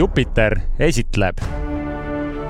Jupiter esitleb.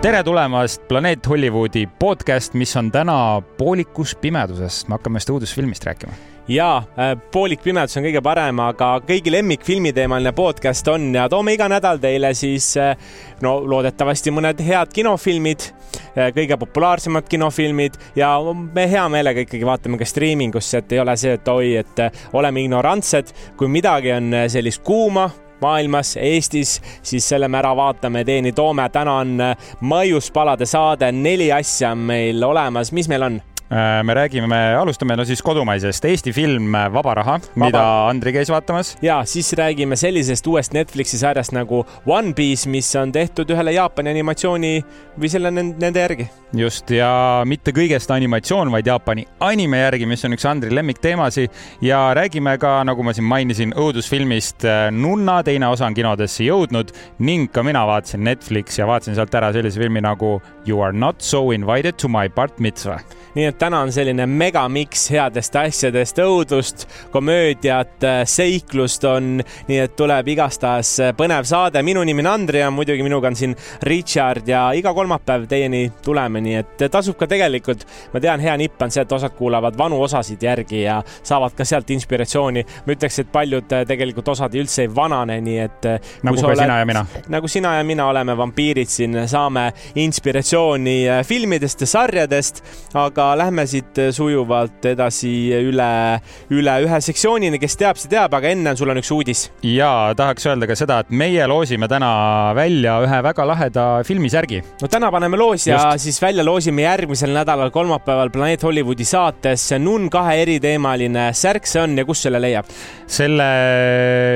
tere tulemast Planeet Hollywoodi podcast, mis on täna poolikus pimeduses. me hakkame just uudisfilmist rääkima jaa, äh, Poolik pimedus on kõige parem, aga kõigi lemmik filmiteemaline podcast on ja toome iga nädal teile siis äh, no loodetavasti mõned head kinofilmid, äh, kõige populaarsemad kinofilmid ja me hea meelega ikkagi vaatame ka striimingusse, et ei ole see, et oi, et oleme ignorantsed, kui midagi on sellist kuuma maailmas, Eestis, siis selle me ära vaatame, teieni toome. täna on maiuspalade saade, neli asja on meil olemas, mis meil on? Äh, me räägime, alustame no siis kodumaisest Eesti film Vaba raha Vaba., mida Andri käis vaatamas. ja siis räägime sellisest uuest Netflixi sarjast nagu One Piece, mis on tehtud ühele Jaapani animatsiooni või selle nende järgi. just ja mitte kõigest animatsioon, vaid Jaapani anime järgi, mis on üks Andri lemmikteemasid ja räägime ka, nagu ma siin mainisin, õudusfilmist äh, Nunna, teine osa on kinodesse jõudnud ning ka mina vaatasin Netflixi ja vaatasin sealt ära sellise filmi nagu You are not so invited to my part mitzvah nii et täna on selline megamiks headest asjadest, õudust, komöödiat, seiklust on, nii et tuleb igastahes põnev saade. minu nimi on Andri ja muidugi minuga on siin Richard ja iga kolmapäev teieni tuleme, nii et tasub ka tegelikult, ma tean, hea nipp on see, et osad kuulavad vanu osasid järgi ja saavad ka sealt inspiratsiooni. ma ütleks, et paljud tegelikult osad üldse ei vanane, nii et. nagu ka oled, sina ja mina. nagu sina ja mina oleme vampiirid siin, saame inspiratsiooni filmidest ja sarjadest, aga aga lähme siit sujuvalt edasi üle, üle ühe sektsioonini, kes teab, see teab, aga enne sul on üks uudis. ja tahaks öelda ka seda, et meie loosime täna välja ühe väga laheda filmisärgi. no täna paneme loos ja Just. siis välja loosime järgmisel nädalal kolmapäeval Planeet Hollywoodi saates Nun kahe eriteemaline särk see on ja kus selle leiab? selle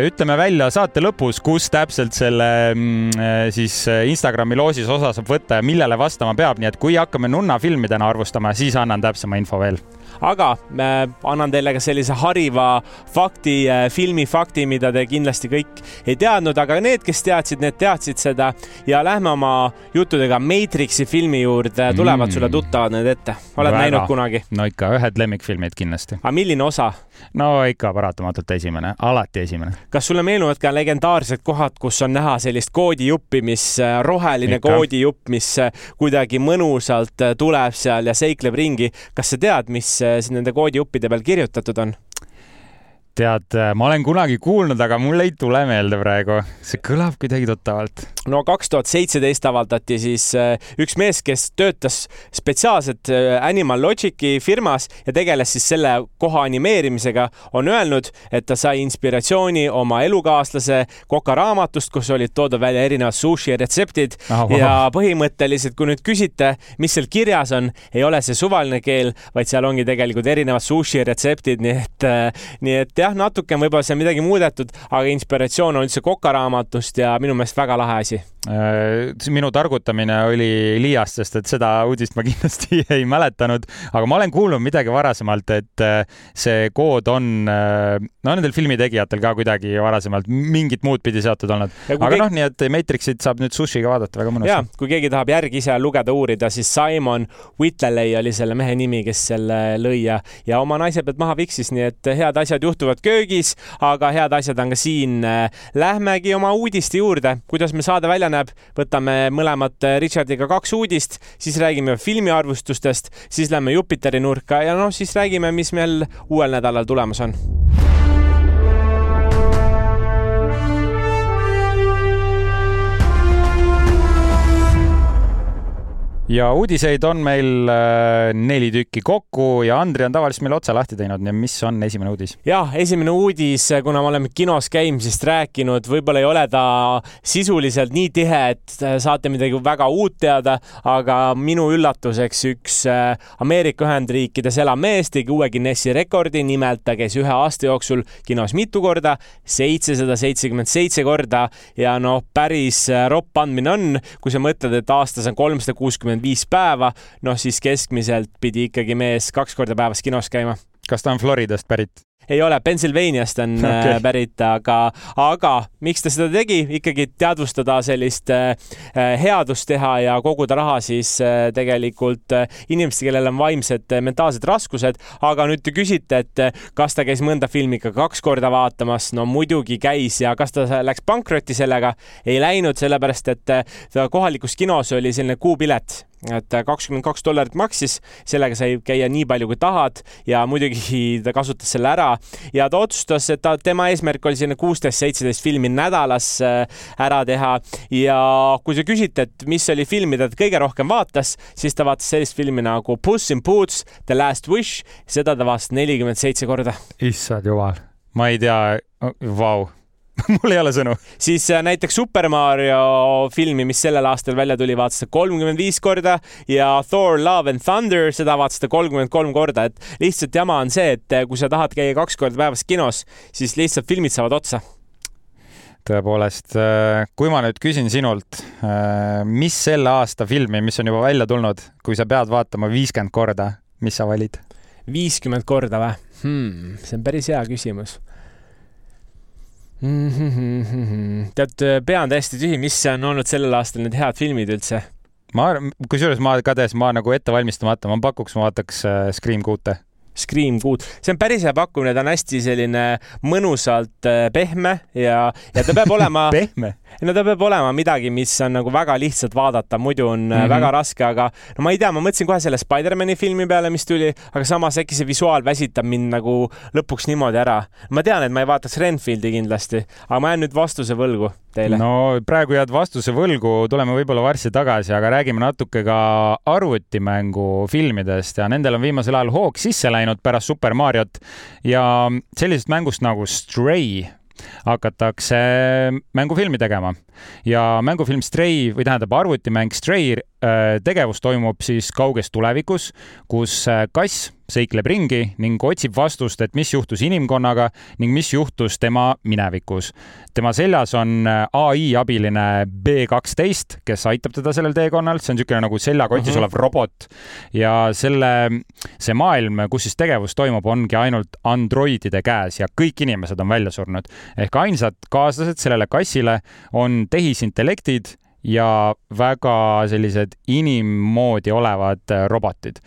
ütleme välja saate lõpus, kus täpselt selle mm, siis Instagrami loosis osa saab võtta ja millele vastama peab, nii et kui hakkame nunna filmi täna arvustama, siis annan täpsema info veel aga äh, annan teile ka sellise hariva fakti äh,, filmifakti, mida te kindlasti kõik ei teadnud, aga need, kes teadsid, need teadsid seda ja lähme oma juttudega Matrixi filmi juurde, tulevad mm. sulle tuttavad need ette, oled Väga. näinud kunagi? no ikka, ühed lemmikfilmid kindlasti. aga milline osa? no ikka paratamatult esimene, alati esimene. kas sulle meenuvad ka legendaarsed kohad, kus on näha sellist koodijuppi, mis äh, roheline ikka. koodijupp, mis kuidagi mõnusalt tuleb seal ja seikleb ringi. kas sa tead, mis nende koodijuppide peal kirjutatud on? Tead, äh, ma olen kunagi kuulnud, aga mul ei tule meelde praegu. see kõlab kuidagi tuttavalt. no kaks tuhat seitseteist avaldati siis äh, üks mees, kes töötas spetsiaalselt äh, Animal Logici firmas ja tegeles siis selle koha animeerimisega, on öelnud, et ta sai inspiratsiooni oma elukaaslase kokaraamatust, kus olid toodud välja erinevad sushi retseptid oh, wow. ja põhimõtteliselt, kui nüüd küsite, mis seal kirjas on, ei ole see suvaline keel, vaid seal ongi tegelikult erinevad sushi retseptid, nii et, nii et jah, natuke on võib-olla seal midagi muudetud, aga inspiratsioon on üldse kokaraamatust ja minu meelest väga lahe asi minu targutamine oli liiast, sest et seda uudist ma kindlasti ei mäletanud, aga ma olen kuulnud midagi varasemalt, et äh, see kood on, äh, no nendel filmitegijatel ka kuidagi varasemalt mingit muud pidi seotud olnud. aga keegi... noh, nii et Matrixit saab nüüd Sushiga vaadata väga mõnus. ja, kui keegi tahab järgi ise lugeda, uurida, siis Simon Whitley oli selle mehe nimi, kes selle lõi ja, ja oma naise pealt maha viksis, nii et head asjad juhtuvad köögis, aga head asjad on ka siin. Lähmegi oma uudiste juurde, kuidas me saade välja näeb, võtame mõlemad Richardiga kaks uudist, siis räägime filmiarvustustest, siis lähme Jupiteri nurka ja noh, siis räägime, mis meil uuel nädalal tulemas on ja uudiseid on meil äh, neli tükki kokku ja Andri on tavaliselt meil otse lahti teinud, nii mis on esimene uudis? jah, esimene uudis, kuna me oleme kinos käimisest rääkinud, võib-olla ei ole ta sisuliselt nii tihe, et saate midagi väga uut teada, aga minu üllatuseks üks äh, Ameerika Ühendriikides elav mees tegi uue Guinessi rekordi, nimelt ta käis ühe aasta jooksul kinos mitu korda, seitsesada seitsekümmend seitse korda ja noh, päris äh, ropp andmine on, kui sa mõtled, et aastas on kolmsada kuuskümmend kakskümmend viis päeva, noh siis keskmiselt pidi ikkagi mees kaks korda päevas kinos käima. kas ta on Floridast pärit? Ei ole, Pennsylvaniast on okay. pärit, aga, aga miks ta seda tegi, ikkagi teadvustada sellist äh, headust teha ja koguda raha siis äh, tegelikult äh, inimestele, kellel on vaimsed mentaalsed raskused. aga nüüd te küsite, et kas ta käis mõnda filmi ikka kaks korda vaatamas, no muidugi käis ja kas ta läks pankrotti sellega, ei läinud, sellepärast et kohalikus kinos oli selline kuupilet et kakskümmend kaks dollarit maksis, sellega sai käia nii palju, kui tahad ja muidugi ta kasutas selle ära. Ja ta otsustas, et ta, tema eesmärk oli selline kuusteist, seitseteist filmi nädalas äh, ära teha. Ja kui sa küsid, et mis oli film, mida ta kõige rohkem vaatas, siis ta vaatas sellist filmi nagu Puss in Boots, The Last Wish, seda ta vaatas nelikümmend seitse korda. issand jumal, ma ei tea, vau mul ei ole sõnu. siis äh, näiteks Super Mario filmi, mis sellel aastal välja tuli, vaatas ta kolmkümmend viis korda ja Thor Love and Thunder, seda vaatas ta kolmkümmend kolm korda, et lihtsalt jama on see, et äh, kui sa tahad käia kaks korda päevas kinos, siis lihtsalt filmid saavad otsa tõepoolest, äh, kui ma nüüd küsin sinult, mis selle aasta filmi, mis on juba välja tulnud, kui sa pead vaatama viiskümmend korda, mis sa valid? viiskümmend korda või hmm,? see on päris hea küsimus mm. -hmm. tead, pea on täiesti tühi, mis on olnud sellel aastal need head filmid üldse? ma arvan, kusjuures ma kades, ma nagu ette valmistamata, ma pakuks, ma vaataks äh, Scream kuute Scream kuud, see on päris hea pakkumine, ta on hästi selline mõnusalt äh, pehme ja, ja ta peab olema pehme? no ta peab olema midagi, mis on nagu väga lihtsalt vaadata, muidu on mm -hmm. väga raske, aga no ma ei tea, ma mõtlesin kohe selle Spider-man'i filmi peale, mis tuli, aga samas äkki see visuaal väsitab mind nagu lõpuks niimoodi ära. ma tean, et ma ei vaataks Renfieldi kindlasti, aga ma jään nüüd vastuse võlgu teile. no praegu jääd vastuse võlgu, tuleme võib-olla varsti tagasi, aga räägime natuke ka arvutimängu filmidest ja nendel on viimasel ajal hoog sisse läinud pärast Super Mariot. Ja sellisest mängust nagu Stray hakatakse mängufilmi tegema. Ja mängufilm Stray või tähendab arvutimäng Stray tegevus toimub siis kauges tulevikus, kus äh, kass seikleb ringi ning otsib vastust, et mis juhtus inimkonnaga ning mis juhtus tema minevikus. tema seljas on äh, ai abiline B kaksteist, kes aitab teda sellel teekonnal, see on niisugune nagu seljakotis uh mhm. -huh. olev robot ja selle, see maailm, kus siis tegevus toimub, ongi ainult androidide käes ja kõik inimesed on välja surnud. ehk ainsad kaaslased sellele kassile on tehisintellektid ja väga sellised inimmoodi olevad äh, robotid.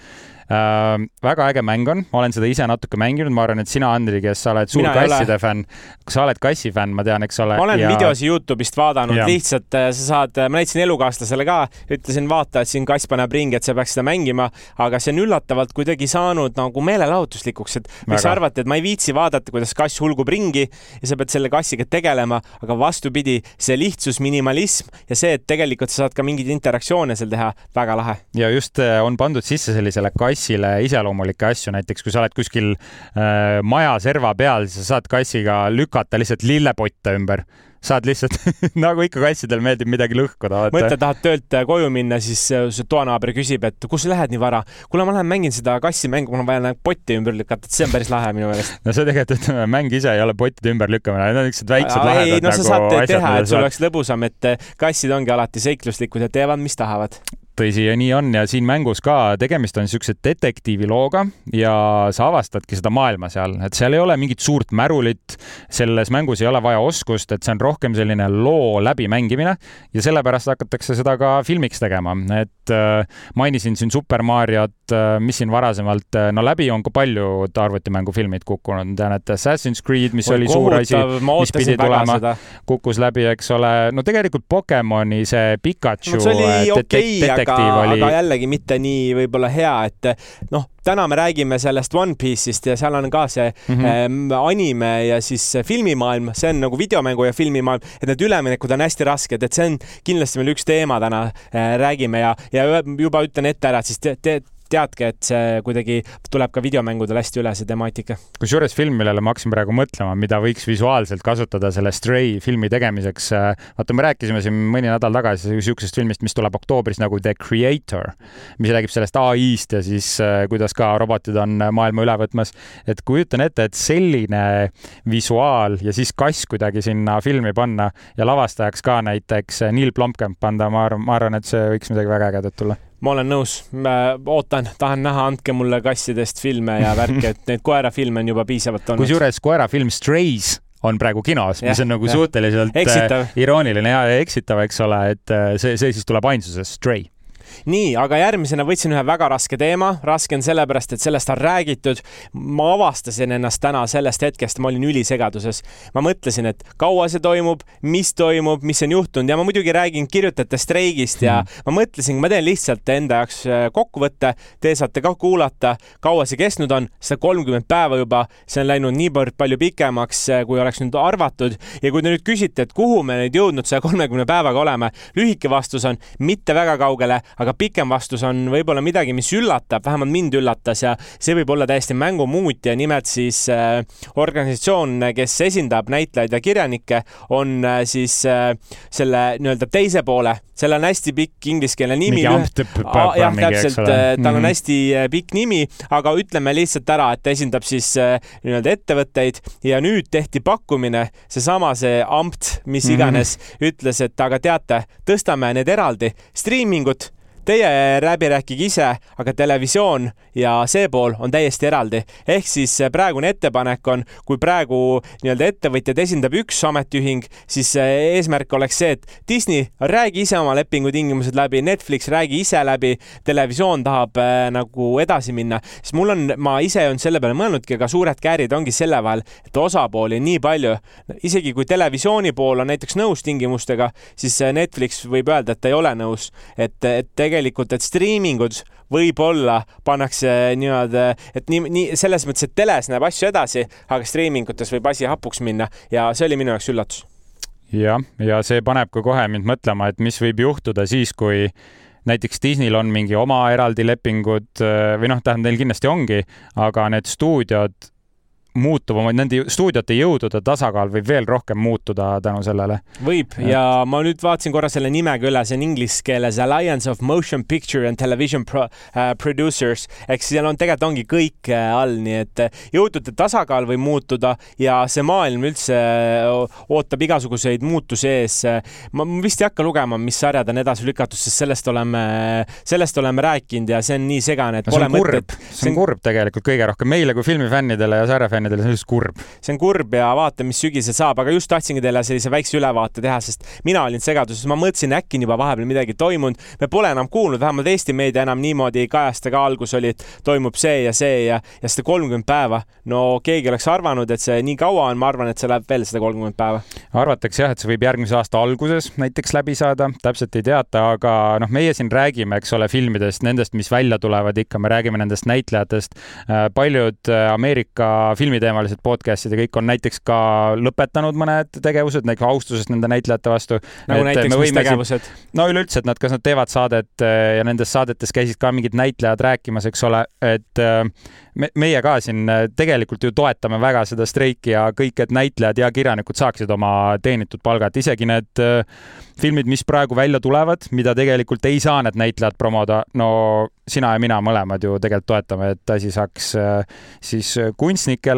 Väga äge mäng on, ma olen seda ise natuke mänginud, ma arvan, et sina, Andri, kes sa oled suur Mina kasside fänn, sa oled kassifänn, ma tean, eks ole. ma olen ja... videosi Youtube'ist vaadanud, lihtsalt äh, sa saad, ma näitasin elukaaslasele ka, ütlesin, vaata, et siin kass paneb ringi, et sa peaks seda mängima, aga see on üllatavalt kuidagi saanud nagu meelelahutuslikuks, et võiks arvata, et ma ei viitsi vaadata, kuidas kass hulgub ringi ja sa pead selle kassiga tegelema, aga vastupidi, see lihtsus, minimalism ja see, et tegelikult sa saad ka mingeid interaktsioone seal teha, väga lahe. ja just äh, on pandud sisse sellisele kassi kassile iseloomulikke asju, näiteks kui sa oled kuskil äh, maja serva peal, siis sa saad kassiga lükata lihtsalt lillepotte ümber saad lihtsalt nagu ikka kassidel meeldib midagi lõhkuda. mõtle, tahad töölt äh, koju minna, siis äh, su toanaaber küsib, et kus sa lähed nii vara. kuule, ma lähen mängin seda kassimängu, mul on vaja nagu potti ümber lükata, see on päris lahe minu meelest. no see tegelikult, ütleme, mäng ise ei ole pottide ümberlükkamine, need on niisugused väiksed lahedad ei, no sa nagu saad teha, et sul oleks lõbusam, et äh, kassid ongi alati seikluslikud ja teevad, mis tahavad tõsi ja nii on. Ja siin mängus ka tegemist on niisuguse detektiivilooga ja sa avastadki seda maailma seal, et seal ei ole mingit suurt märulit, selles mängus ei ole vaja oskust, et see on rohkem selline loo läbimängimine. Ja sellepärast hakatakse seda ka filmiks tegema, et äh, mainisin siin Super Mariot äh,, mis siin varasemalt äh,, no läbi on ka paljud arvutimängufilmid kukkunud, tean, et Assassin's Creed, mis Oi, oli suur asi, mis pidi tulema, kukkus läbi, eks ole, no tegelikult Pokemoni see Pikachu no, see oli okei okay,, aga, oli... aga jällegi mitte nii võib-olla hea, et noh, täna me räägime sellest One Piece'ist ja seal on ka see mm -hmm. anime ja siis filmimaailm, see on nagu videomängu ja filmimaailm, et need üleminekud on hästi rasked, et see on kindlasti meil üks teema täna äh, räägime ja, ja juba ütlen ette ära, et siis te, te, teadki, et see kuidagi tuleb ka videomängudel hästi üle, see temaatika. kusjuures film, millele ma hakkasin praegu mõtlema, mida võiks visuaalselt kasutada selle Stray filmi tegemiseks. Äh, vaata, me rääkisime siin mõni nädal tagasi niisugusest filmist, mis tuleb oktoobris nagu The Creator, mis räägib sellest ai-st ja siis äh, kuidas ka robotid on maailma üle võtmas. et kujutan ette, et selline visuaal ja siis kass kuidagi sinna filmi panna ja lavastajaks ka näiteks Neil Blomkamp anda, ma arvan, ma arvan, et see võiks midagi väga ägedat tulla ma olen nõus, ootan, tahan näha, andke mulle kassidest filme ja värke, et neid koerafilme on juba piisavalt olnud. kusjuures koerafilm Strays on praegu kinos, mis on nagu ja. suhteliselt eksitav. irooniline ja eksitav, eks ole, et see, see siis tuleb ainsuses, Stray nii, aga järgmisena võtsin ühe väga raske teema, raske on sellepärast, et sellest on räägitud. ma avastasin ennast täna sellest hetkest, ma olin ülisegaduses. ma mõtlesin, et kaua see toimub, mis toimub, mis on juhtunud ja ma muidugi räägin kirjutajate streigist ja hmm. ma mõtlesin, ma teen lihtsalt enda jaoks äh, kokkuvõtte, te saate ka kuulata, kaua see kestnud on, sada kolmkümmend päeva juba, see on läinud niivõrd palju pikemaks, äh, kui oleks nüüd arvatud ja kui te nüüd küsite, et kuhu me nüüd jõudnud saja kolmekümne päevaga oleme, lühike vastus on mitte väga kaugele, aga pikem vastus on võib-olla midagi, mis üllatab, vähemalt mind üllatas ja see võib olla täiesti mängumuutja, nimelt siis äh, organisatsioon, kes esindab näitlejaid ja kirjanikke, on äh, siis äh, selle nii-öelda teise poole, sellel on hästi pikk ingliskeelne nimi. jah, täpselt, tal on mhm. hästi äh, pikk nimi, aga ütleme lihtsalt ära, et ta esindab siis äh, nii-öelda ettevõtteid ja nüüd tehti pakkumine, seesama see amt, mis mhm. iganes mm, -hmm. ütles, et aga teate, tõstame need eraldi, striimingut Teie läbi rääkige ise, aga televisioon ja see pool on täiesti eraldi. ehk siis praegune ettepanek on, kui praegu nii-öelda ettevõtjad esindab üks ametiühing, siis eesmärk oleks see, et Disney, räägi ise oma lepingutingimused läbi, Netflix, räägi ise läbi, televisioon tahab äh, nagu edasi minna, siis mul on, ma ise olen selle peale mõelnudki, aga suured käärid ongi selle vahel, et osapooli on nii palju. isegi kui televisiooni pool on näiteks nõus tingimustega, siis Netflix võib öelda, et ei ole nõus, et, et tegelikult tegelikult, et striimingud võib-olla pannakse niimoodi, et nii, nii selles mõttes, et teles näeb asju edasi, aga striimingutes võib asi hapuks minna ja see oli minu jaoks üllatus. jah, ja see paneb ka kohe mind mõtlema, et mis võib juhtuda siis, kui näiteks Disneyl on mingi oma eraldi lepingud või noh, tähendab, neil kindlasti ongi, aga need stuudiod muutub oma, nende stuudiote jõudude tasakaal võib veel rohkem muutuda tänu sellele. võib ja ma nüüd vaatasin korra selle nimega üle, see on inglise keeles Alliance of Motion Picture and Television Pro, uh, Producers ehk siis seal on tegelikult ongi kõik uh, all, nii et uh, jõudude tasakaal võib muutuda ja see maailm üldse ootab igasuguseid muutusi ees. ma vist ei hakka lugema, mis sarjad on edasi lükatud, sest sellest oleme, sellest oleme rääkinud ja see on nii segane, et no, pole mõtet. see on kurb tegelikult kõige rohkem meile kui filmifännidele ja sarjafännidele fännidele, see on just kurb. see on kurb ja vaatame, mis sügisel saab, aga just tahtsingi teile sellise väikse ülevaate teha, sest mina olin segaduses, ma mõtlesin, äkki on juba vahepeal midagi toimunud. me pole enam kuulnud, vähemalt Eesti meedia enam niimoodi ei kajasta ka, algus oli, et toimub see ja see ja, ja seda kolmkümmend päeva. no keegi oleks arvanud, et see nii kaua on, ma arvan, et see läheb veel seda kolmkümmend päeva. arvatakse jah, et see võib järgmise aasta alguses näiteks läbi saada, täpselt ei teata, aga noh, meie siin räägime, eks ole, filmidest, nendest, mis välja tulevad ikka, me räägime nendest näitlejatest. paljud Ameerika filmi filmiteemalised podcast'id ja kõik on näiteks ka lõpetanud mõned tegevused, näiteks austusest nende näitlejate vastu. nagu et näiteks mis tegevused? no üleüldse, et nad, kas nad teevad saadet äh, ja nendes saadetes käisid ka mingid näitlejad rääkimas, eks ole, et äh, me, meie ka siin tegelikult ju toetame väga seda streiki ja kõik, et näitlejad ja kirjanikud saaksid oma teenitud palga, et isegi need filmid, mis praegu välja tulevad, mida tegelikult ei saa need näitlejad promoda, no sina ja mina mõlemad ju tegelikult toetame, et asi saaks siis kunstnikele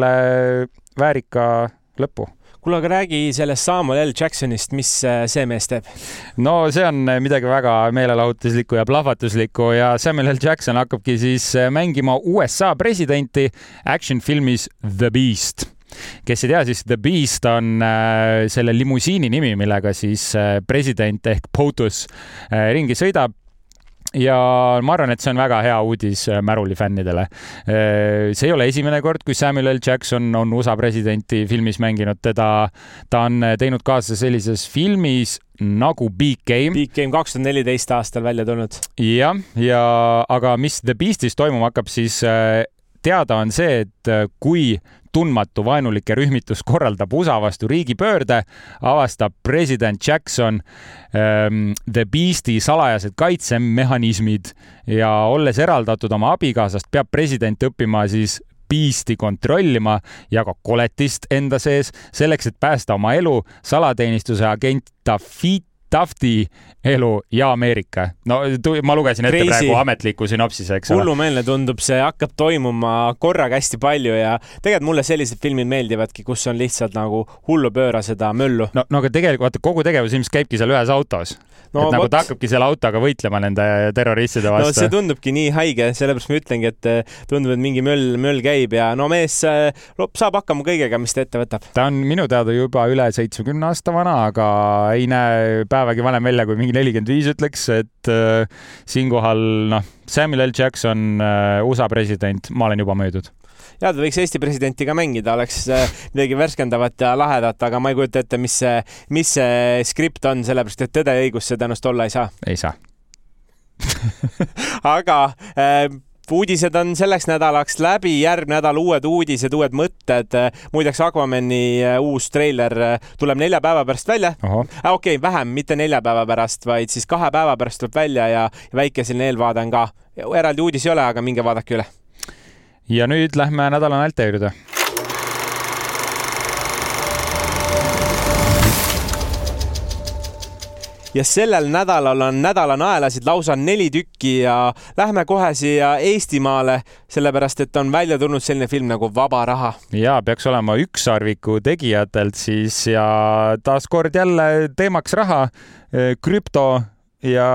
väärika lõpu. kuule, aga räägi sellest Samuel L. Jacksonist, mis äh, see mees teeb? no see on midagi väga meelelahutuslikku ja plahvatuslikku ja Samuel L. Jackson hakkabki siis äh, mängima USA presidenti action filmis The Beast. Kes ei tea, siis The Beast on äh, selle limusiini nimi, millega siis äh, president ehk POTUS äh, ringi sõidab ja ma arvan, et see on väga hea uudis äh, Märuli fännidele. Äh, see ei ole esimene kord, kui Samuel L Jackson on USA presidenti filmis mänginud, teda, ta on teinud kaasa sellises filmis nagu Big Game. Big Game kaks tuhat neliteist aastal välja tulnud. jah, ja aga mis The Beastis toimuma hakkab, siis äh, teada on see, et kui tundmatu vaenulik rühmitus korraldab USA vastu riigipöörde, avastab president Jackson ähm, The Beasti salajased kaitsemehhanismid ja olles eraldatud oma abikaasast, peab president õppima siis piisti kontrollima ja ka koletist enda sees selleks, et päästa oma elu. salateenistuse agent Tafit Tufti elu ja Ameerika. no ma lugesin ette Crazy. praegu ametliku sünopsise, eks ole. hullumeelne tundub, see hakkab toimuma korraga hästi palju ja tegelikult mulle sellised filmid meeldivadki, kus on lihtsalt nagu hullupööra seda möllu. no, no aga tegelikult vaata kogu tegevus ilmselt käibki seal ühes autos no,. et nagu ta hakkabki selle autoga võitlema nende terroristide vastu. no see tundubki nii haige, sellepärast ma ütlengi, et eh, tundub, et mingi möll, möll käib ja no mees eh, saab hakkama kõigega, mis ta ette võtab. ta on minu teada juba üle seitsmekümne aasta vana, aga ei näe päevagi vanem välja kui mingi nelikümmend viis, ütleks, et äh, siinkohal noh, Samuel L. Jackson äh,, USA president, ma olen juba möödud ja ta võiks Eesti presidenti ka mängida, oleks äh, midagi värskendavat ja lahedat, aga ma ei kujuta ette, mis see, mis see skript on, sellepärast et Tõde ja õigus see tõenäoliselt olla ei saa. ei saa. Aga äh, uudised on selleks nädalaks läbi, järgmine nädal uued uudised, uued mõtted. muideks Aquamani äh, uus treiler äh, tuleb nelja päeva pärast välja. okei okay,, vähem, mitte nelja päeva pärast, vaid siis kahe päeva pärast tuleb välja ja, väike selline eelvaade on ka. eraldi uudis ei ole, aga minge vaadake üle. ja nüüd lähme nädala nalja juurde ja sellel nädalal on nädala naelasid lausa neli tükki ja lähme kohe siia Eestimaale, sellepärast et on välja tulnud selline film nagu Vaba raha. ja peaks olema ükssarviku tegijatelt siis ja taaskord jälle teemaks raha, krüpto ja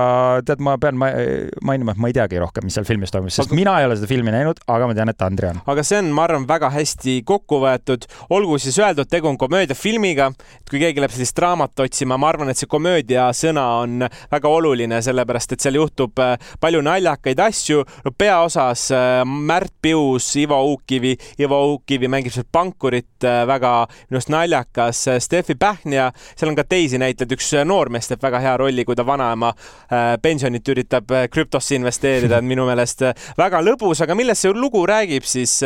tead, ma pean mainima, et ma ei teagi rohkem, mis seal filmis toimus, sest aga... mina ei ole seda filmi näinud, aga ma tean, et Andri on. aga see on, ma arvan, väga hästi kokku võetud. olgu siis öeldud, tegu on komöödiafilmiga, et kui keegi läheb sellist draamat otsima, ma arvan, et see komöödia sõna on väga oluline, sellepärast et seal juhtub äh, palju naljakaid asju. no peaosas äh, Märt Pius, Ivo Uukkivi, Ivo Uukkivi mängib seal pankurit, äh, väga minu arust naljakas. Steffi Pähn ja seal on ka teisi näitlejaid, üks noormees teeb väga hea rolli, kui ta vanaema pensionit üritab äh, krüptosse investeerida, et minu meelest äh, väga lõbus, aga millest see lugu räägib, siis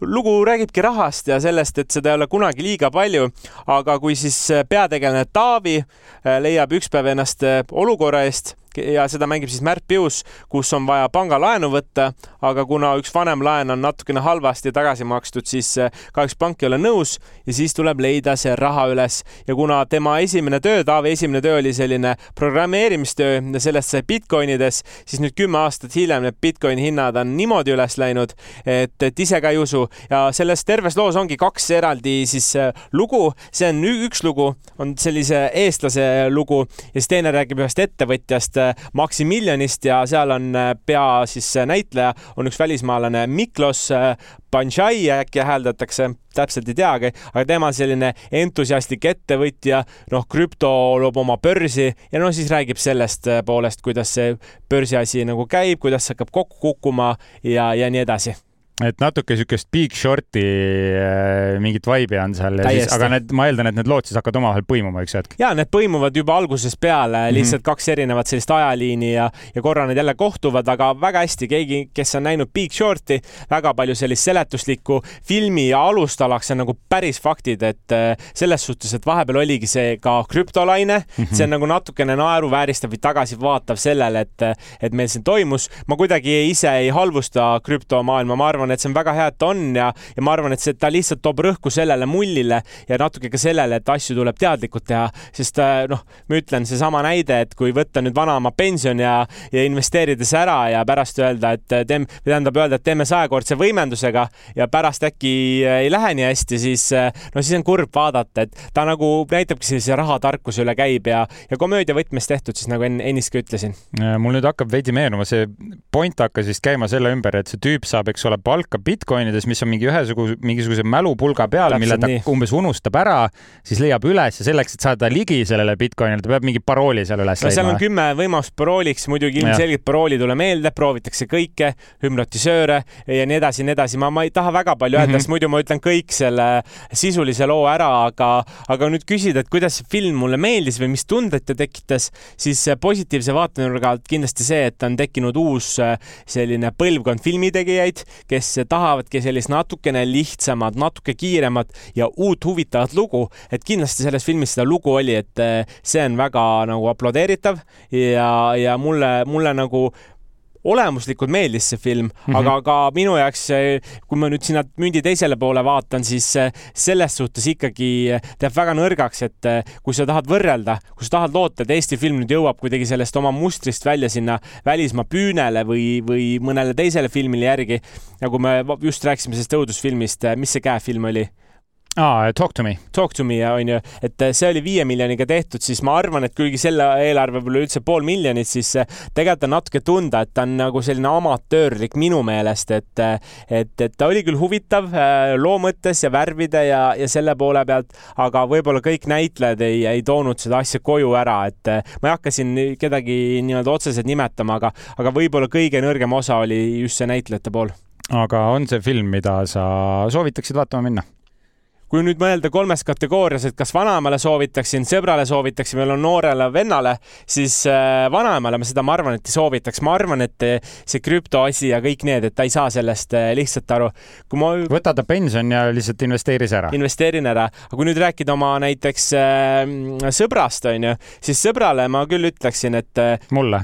lugu räägibki rahast ja sellest, et seda ei ole kunagi liiga palju. aga kui siis peategelane Taavi leiab üks päev ennast olukorra eest ja seda mängib siis Märt Pius, kus on vaja pangalaenu võtta, aga kuna üks vanem laen on natukene halvasti tagasi makstud, siis eh, kahjuks pank ei ole nõus ja siis tuleb leida see raha üles. Ja kuna tema esimene töö, Taavi esimene töö oli selline programmeerimistöö ja sellest sai Bitcoinides, siis nüüd kümme aastat hiljem need Bitcoini hinnad on niimoodi üles läinud, et, et ise ka ei usu. Ja selles terves loos ongi kaks eraldi siis eh, lugu, see on üks lugu, on sellise eestlase lugu ja siis teine räägib ühest ettevõtjast, Maximilionist ja seal on äh, pea siis äh, näitleja on üks välismaalane Miklos Banjai äh, äkki hääldatakse, täpselt ei teagi, aga tema selline entusiastlik ettevõtja, noh, krüpto loob oma börsi ja no siis räägib sellest poolest, kuidas see börsiasi nagu käib, kuidas see hakkab kokku kukkuma ja, ja nii edasi et natuke siukest Big Shorti äh, mingit vibe'i on seal, aga need, ma eeldan, et need lood siis hakkavad omavahel põimuma üks hetk. ja need põimuvad juba algusest peale mm, -hmm. lihtsalt kaks erinevat sellist ajaliini ja, ja korra need jälle kohtuvad, aga väga hästi, keegi, kes on näinud Big Shorti, väga palju sellist seletuslikku filmi alustalaks on nagu päris faktid, et äh, selles suhtes, et vahepeal oligi see ka krüptolaine mm, -hmm. see on nagu natukene naeruvääristav või tagasivaatav sellele, et, et meil siin toimus. ma kuidagi ise ei halvusta krüptomaailma, ma arvan, arvan, et see on väga hea, et on ja, ja ma arvan, et see, ta lihtsalt toob rõhku sellele mullile ja natuke ka sellele, et asju tuleb teadlikult teha, sest äh, noh, ma ütlen seesama näide, et kui võtta nüüd vanaema pension ja, ja investeerida see ära ja pärast öelda, et teeme, tähendab öelda, et teeme sajakordse võimendusega ja pärast äkki äh, ei lähe nii hästi, siis äh, no siis on kurb vaadata, et ta nagu näitabki sellise rahatarkuse üle käib ja, ja komöödia võtmes tehtud, siis nagu enne, ennist ka ütlesin. mul nüüd hakkab veidi meenuma, see point hakkas vist käima selle ümber, et see tüüp saab, eks ole, palka Bitcoinides, mis on mingi ühesuguse, mingisuguse mälupulga peal, mille ta nii. umbes unustab ära, siis leiab üles ja selleks, et saada ligi sellele Bitcoinile, ta peab mingi parooli seal üles no, leidma. seal on kümme võimalust parooliks, muidugi ilmselgelt parooli ei tule meelde, proovitakse kõike, hüpnotisööre ja nii edasi ja nii edasi. ma, ma ei taha väga palju öelda mm, -hmm. sest muidu ma ütlen kõik selle sisulise loo ära, aga, aga nüüd küsida, et kuidas see film mulle meeldis või mis tundeid ta tekitas, siis positiivse vaatenurga alt kindlasti see, et on tekkinud uus selline põlvkond filmitegijaid, kes tahavadki sellist natukene lihtsamat, natuke kiiremat ja uut huvitavat lugu, et kindlasti selles filmis seda lugu oli, et eh, see on väga nagu aplodeeritav ja, ja mulle, mulle nagu olemuslikult meeldis see film mm, -hmm. aga ka minu jaoks, kui ma nüüd sinna mündi teisele poole vaatan, siis selles suhtes ikkagi teeb väga nõrgaks, et kui sa tahad võrrelda, kui sa tahad loota, et Eesti film nüüd jõuab kuidagi sellest oma mustrist välja sinna välismaa püünele või, või mõnele teisele filmile järgi, nagu me just rääkisime sellest õudusfilmist, mis see käefilm oli? Aa, Talk to me. Talk to me on ju, et äh, see oli viie miljoniga tehtud, siis ma arvan, et kuigi selle eelarve pole üldse pool miljonit, siis äh, tegelikult on natuke tunda, et ta on nagu selline amatöörlik minu meelest, et äh, et, et ta oli küll huvitav loo mõttes ja värvide ja, ja selle poole pealt, aga võib-olla kõik näitlejad ei, ei toonud seda asja koju ära, et ma ei hakka siin kedagi nii-öelda otseselt nimetama, aga, aga võib-olla kõige nõrgem osa oli just see näitlejate pool. aga on see film, mida sa soovitaksid vaatama minna? Kui nüüd mõelda kolmes kategoorias, et kas vanaemale soovitaksin, sõbrale soovitaksin või noorele vennale, siis äh, vanaemale ma seda, ma arvan, et ei soovitaks. ma arvan, et see krüptoasi ja kõik need, et ta ei saa sellest äh, lihtsalt aru. kui ma. võta ta pension ja lihtsalt investeeri see ära. investeerin ära. aga kui nüüd rääkida oma näiteks äh, sõbrast, onju, siis sõbrale ma küll ütleksin, et. mulle?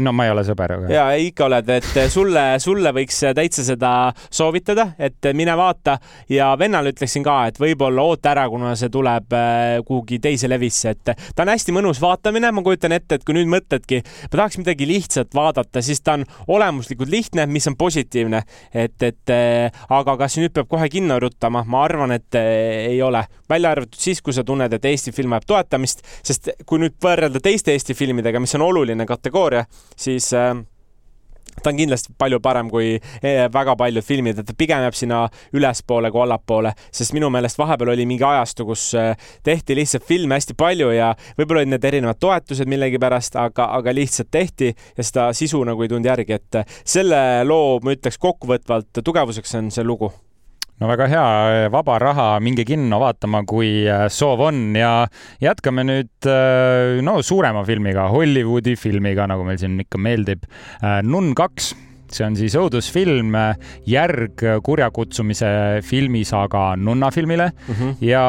no ma ei ole sõber. ja ikka oled, et sulle, sulle võiks täitsa seda soovitada, et mine vaata ja vennale ütleksin ka, et et võib-olla oota ära, kuna see tuleb äh, kuhugi teise levisse, et ta on hästi mõnus vaatamine, ma kujutan ette, et kui nüüd mõtledki, ma tahaks midagi lihtsat vaadata, siis ta on olemuslikult lihtne, mis on positiivne. et, et äh, aga kas nüüd peab kohe kinno ruttama, ma arvan, et äh, ei ole, välja arvatud siis, kui sa tunned, et Eesti film vajab toetamist, sest kui nüüd võrrelda teiste Eesti filmidega, mis on oluline kategooria, siis äh, ta on kindlasti palju parem kui eh, väga paljud filmid, et ta pigem jääb sinna ülespoole kui allapoole, sest minu meelest vahepeal oli mingi ajastu, kus eh, tehti lihtsalt filme hästi palju ja võib-olla olid need erinevad toetused millegipärast, aga, aga lihtsalt tehti ja seda sisu nagu ei tulnud järgi, et selle loo ma ütleks kokkuvõtvalt tugevuseks on see lugu no väga hea, vaba raha, minge kinno vaatama, kui äh, soov on ja jätkame nüüd äh, no suurema filmiga, Hollywoodi filmiga, nagu meil siin ikka meeldib. Nunn kaks see on siis õudusfilm, järg kurjakutsumise filmisaaga Nunna filmile mm -hmm. ja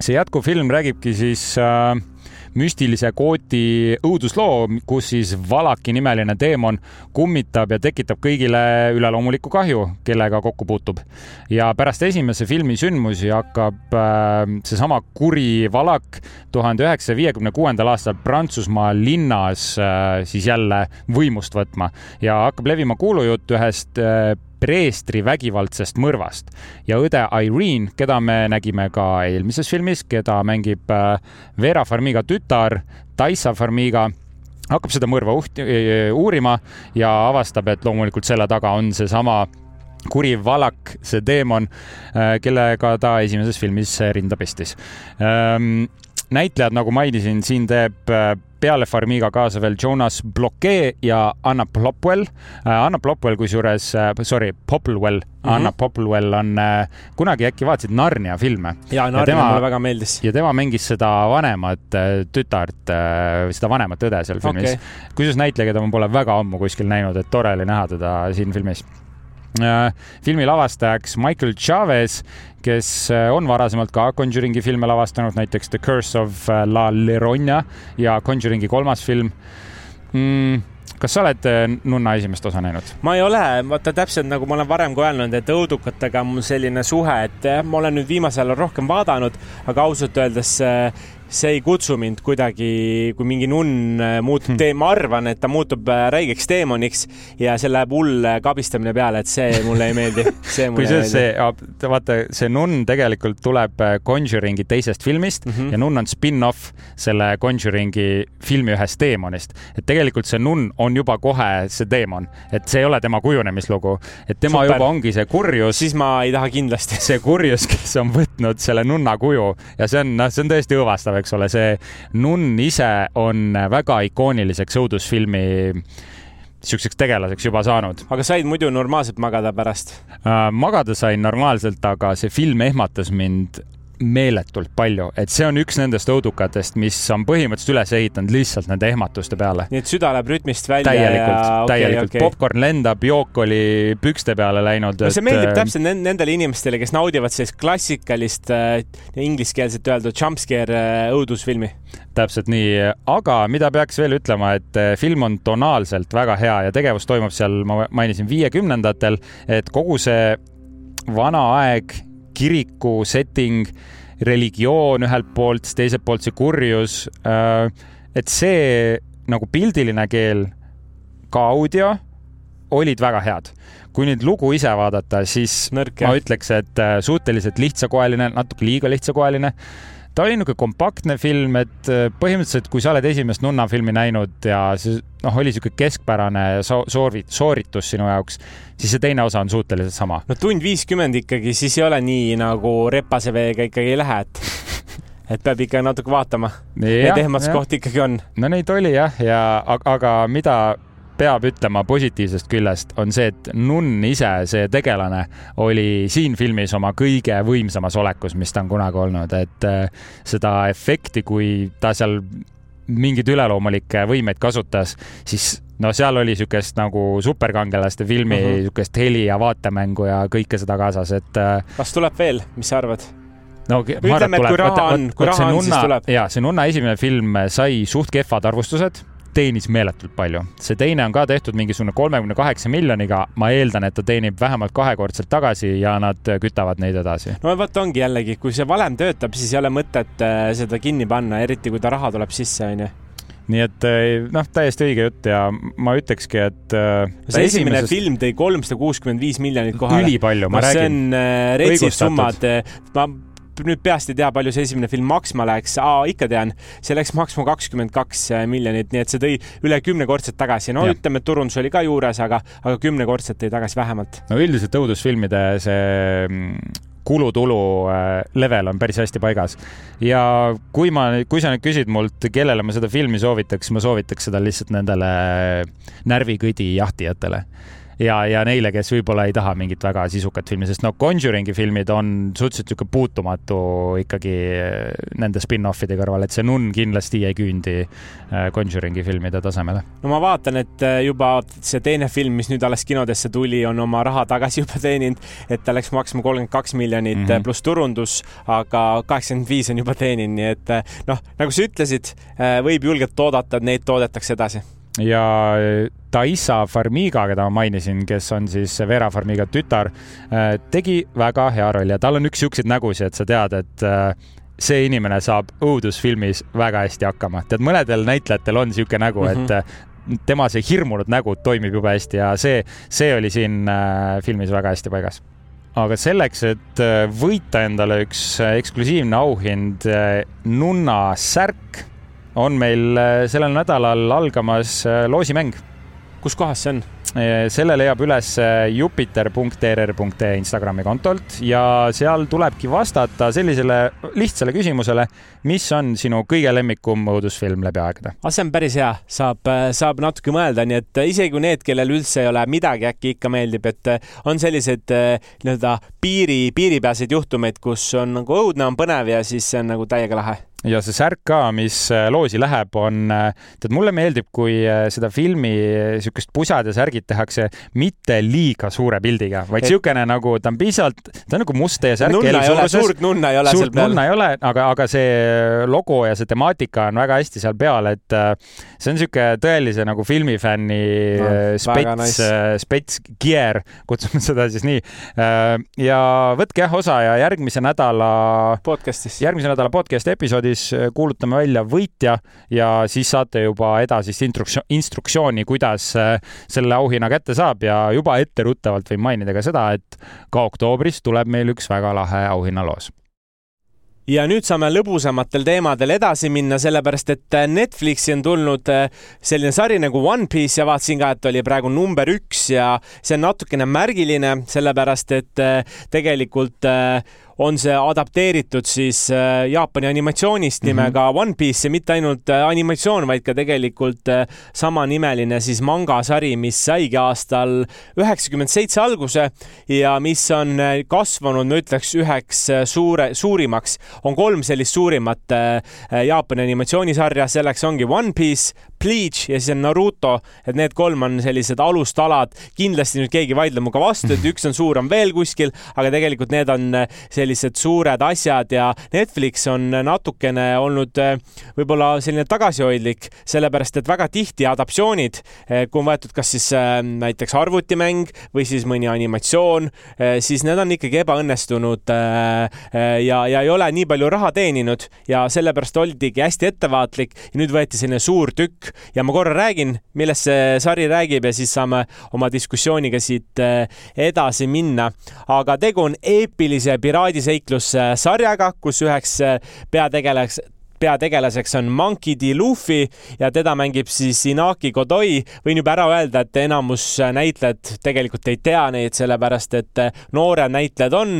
see jätkufilm räägibki siis äh, müstilise kooti õudusloo, kus siis Valaki nimeline teemon kummitab ja tekitab kõigile üleloomulikku kahju, kellega kokku puutub. ja pärast esimese filmi sündmusi hakkab äh, seesama kuri Valak tuhande üheksasaja viiekümne kuuendal aastal Prantsusmaa linnas äh, siis jälle võimust võtma ja hakkab levima kuulujutt ühest äh, preestri vägivaldsest mõrvast ja õde Irene, keda me nägime ka eelmises filmis, keda mängib äh, Vera Farmiga tütar Taissa Farmiga hakkab seda mõrva uht-, uurima ja avastab, et loomulikult selle taga on seesama kuri valak, see teemon, äh, kellega ta esimeses filmis rinda pestis. Näitlejad, nagu mainisin, siin teeb äh, peale Farmiga kaasa veel Jonas Bloquet ja Anna Plopwell. Äh, Anna Plopwell kusjuures, äh, sorry, Popplewell mm, -hmm. Anna Popplewell on, kunagi äkki vaatasid Narnia filme? ja, Narnia ja tema, mulle väga meeldis. ja tema mängis seda vanemat tütart, seda vanemat õde seal filmis okay.. kusjuures näitleja, keda ma pole väga ammu kuskil näinud, et tore oli näha teda siin filmis filmi lavastajaks Michael Chavez kes äh, on varasemalt ka Conjuringi filme lavastanud, näiteks The Curse of äh, La Llorona ja Conjuringi kolmas film mm kas sa oled äh, Nunna esimest osa näinud? ma ei ole, vaata täpselt nagu ma olen varem ka öelnud, et õudukatega on mul selline suhe, et ma olen nüüd viimasel ajal rohkem vaadanud, aga ausalt öeldes see ei kutsu mind kuidagi, kui mingi nunn äh, muutub hmm. ma arvan, et ta muutub äh, räigeks teemoniks ja see läheb hull äh, kabistamine peale, et see mulle ei meeldi. kusjuures see, vaata, see nunn tegelikult tuleb Conjuringi teisest filmist mm -hmm. ja nunn on spin-off selle Conjuringi filmi ühest teemonist. et tegelikult see nunn on juba kohe see teemon, et see ei ole tema kujunemislugu, et tema Super. juba ongi see kurjus. siis ma ei taha kindlasti. see kurjus, kes on võtnud selle nunna kuju ja see on, noh, see on tõesti õõvastav eks ole, see nunn ise on väga ikooniliseks õudusfilmi niisuguseks tegelaseks juba saanud. aga said muidu normaalselt magada pärast äh,? magada sain normaalselt, aga see film ehmatas mind meeletult palju, et see on üks nendest õudukatest, mis on põhimõtteliselt üles ehitanud lihtsalt nende ehmatuste peale. nii et süda läheb rütmist välja täielikult ja okay,, täielikult okay. popkorn lendab, jook oli pükste peale läinud. no see meeldib et, äh, täpselt nendele inimestele, kes naudivad sellist klassikalist äh, ingliskeelset öeldud jumpscare äh, õudusfilmi. täpselt nii, aga mida peaks veel ütlema, et äh, film on tonaalselt väga hea ja tegevus toimub seal, ma mainisin, viiekümnendatel, et kogu see vana aeg kiriku setting, religioon ühelt poolt, teiselt poolt see kurjus. Äh, et see nagu pildiline keel, ka audio olid väga head. kui nüüd lugu ise vaadata, siis Nõrk, ma ütleks, et äh, suhteliselt lihtsakoeline, natuke liiga lihtsakoeline ta oli niisugune kompaktne film, et äh, põhimõtteliselt, kui sa oled esimest Nunna filmi näinud ja see noh, oli niisugune keskpärane soori-, sooritus sinu jaoks, siis see teine osa on suhteliselt sama. no tund viiskümmend ikkagi, siis ei ole nii nagu repase veega ikkagi ei lähe, et et peab ikka natuke vaatama. Need ehmatuskohti ikkagi on. no neid oli jah, ja aga, aga mida peab ütlema positiivsest küljest, on see, et nunn ise, see tegelane, oli siin filmis oma kõige võimsamas olekus, mis ta on kunagi olnud, et äh, seda efekti, kui ta seal mingeid üleloomulikke võimeid kasutas, siis no seal oli niisugust nagu superkangelaste filmi uh mhm. -huh. niisugust heli ja vaatemängu ja kõike seda kaasas, et. Äh, kas tuleb veel, mis sa arvad? no ütleme, et kui raha on, kui raha on, siis tuleb. ja see Nunna esimene film sai suht kehvad arvustused teenis meeletult palju. see teine on ka tehtud mingisugune kolmekümne kaheksa miljoniga, ma eeldan, et ta teenib vähemalt kahekordselt tagasi ja nad kütavad neid edasi. no vot ongi jällegi, kui see valem töötab, siis ei ole mõtet äh, seda kinni panna, eriti kui ta raha tuleb sisse, onju nii et äh, noh, täiesti õige jutt ja ma ütlekski, et äh, see esimene esimesest... film tõi kolmsada kuuskümmend viis miljonit kohale. ülipalju, ma no, räägin. see on retsid summad. ma nüüd peast ei tea, palju see esimene film maksma läks, ikka tean, see läks maksma kakskümmend kaks äh, miljonit, nii et see tõi üle kümnekordselt tagasi. no ja. ütleme, et turundus oli ka juures, aga, aga kümnekordselt tõi tagasi vähemalt. no üldiselt õudusfilmide see mm, kulutulu äh, level on päris hästi paigas. ja kui ma, kui sa nüüd küsid mult, kellele ma seda filmi soovitaks, ma soovitaks seda lihtsalt nendele närvikõdi jahtijatele ja, ja neile, kes võib-olla ei taha mingit väga sisukat filmi, sest no Conjuring'i filmid on suhteliselt niisugune puutumatu ikkagi eh, nende spin-offide kõrval, et see Nun kindlasti ei küündi eh, Conjuring'i filmide tasemele. no ma vaatan, et eh, juba see teine film, mis nüüd alles kinodesse tuli, on oma raha tagasi juba teeninud, et ta läks maksma kolmkümmend kaks miljonit mm -hmm. pluss turundus, aga kaheksakümmend viis on juba teeninud, nii et noh, nagu sa ütlesid, võib julgelt oodata, et neid toodetakse edasi ja Taissa Farmiga, keda ma mainisin, kes on siis Vera Farmiga tütar, äh, tegi väga hea rolli ja tal on üks siukseid nägusid, et sa tead, et äh, see inimene saab õudusfilmis väga hästi hakkama. tead, mõnedel näitlejatel on sihuke nägu mm, -hmm. et mhm. tema see hirmunud nägu toimib jube hästi ja see, see oli siin filmis väga hästi paigas aga selleks, et võita endale üks eksklusiivne auhind, nunna särk on meil äh, sellel nädalal algamas äh, loosimäng. kus kohas see on? Äh, selle leiab üles jupiter.err.ee Instagrami kontolt ja seal tulebki vastata sellisele lihtsale küsimusele, mis on sinu kõige lemmikum õudusfilm läbi aegade? ah, see on päris hea, saab, saab natuke mõelda, nii et isegi kui need, kellel üldse ei ole midagi, äkki ikka meeldib, et on selliseid nii-öelda piiri, piiripealseid juhtumeid, kus on nagu õudne, on põnev ja siis see on nagu täiega lahe ja see särk ka, mis äh, loosi läheb, on, äh, tead, mulle meeldib, kui äh, seda filmi niisugust pusad ja särgid tehakse mitte liiga suure pildiga, vaid niisugune nagu ta on piisavalt, ta on nagu must ja särk. suurt nunna ei ole seal peal. nunna ei ole, aga, aga see logo ja see temaatika on väga hästi seal peal, et see on niisugune tõelise nagu filmifänni no, spets nice., spets gear, kutsume seda siis nii. ja võtke jah osa ja järgmise nädala podcast'is, järgmise nädala podcast'i episoodi siis äh, kuulutame välja võitja ja siis saate juba edasist instruktsiooni, kuidas äh, selle auhinna kätte saab. Ja juba etteruttavalt võin mainida ka seda, et ka oktoobris tuleb meil üks väga lahe auhinnaloos. Ja nüüd saame lõbusamatel teemadel edasi minna, sellepärast et äh, Netflixi on tulnud selline sari nagu One Piece ja vaatasin ka, et oli praegu number üks ja see on natukene märgiline, sellepärast et tegelikult on see adapteeritud siis äh, Jaapani animatsioonist nimega mm -hmm. One Piece ja mitte ainult äh, animatsioon, vaid ka tegelikult äh, samanimeline siis mangasari, mis saigi aastal üheksakümmend seitse alguse ja mis on kasvanud, ma ütleks, üheks suure, suurimaks. on kolm sellist suurimat Jaapani animatsioonisarja, selleks ongi One Piece, Bleach ja siis on Naruto, et need kolm on sellised alustalad. kindlasti nüüd keegi ei vaidle minuga vastu, et üks on suur, on veel kuskil, aga tegelikult need on sellised suured asjad ja Netflix on natukene olnud eh, võib-olla selline tagasihoidlik, sellepärast et väga tihti adaptatsioonid, eh, kui on võetud kas siis näiteks arvutimäng või siis mõni animatsioon, siis need on ikkagi ebaõnnestunud ja, ja ei ole nii palju raha teeninud ja sellepärast oldigi hästi ettevaatlik ja nüüd võeti selline suur tükk ja ma korra räägin, millest see sari räägib ja siis saame oma diskussiooniga siit eh, edasi minna. aga tegu on eepilise piraadiseiklussarjaga, kus üheks eh, peategelaseks peategelaseks on Monkey D. Luffy ja teda mängib siis Inaki Godoy. võin juba ära öelda, et enamus näitlejad tegelikult ei tea neid, sellepärast et eh, noored näitlejad on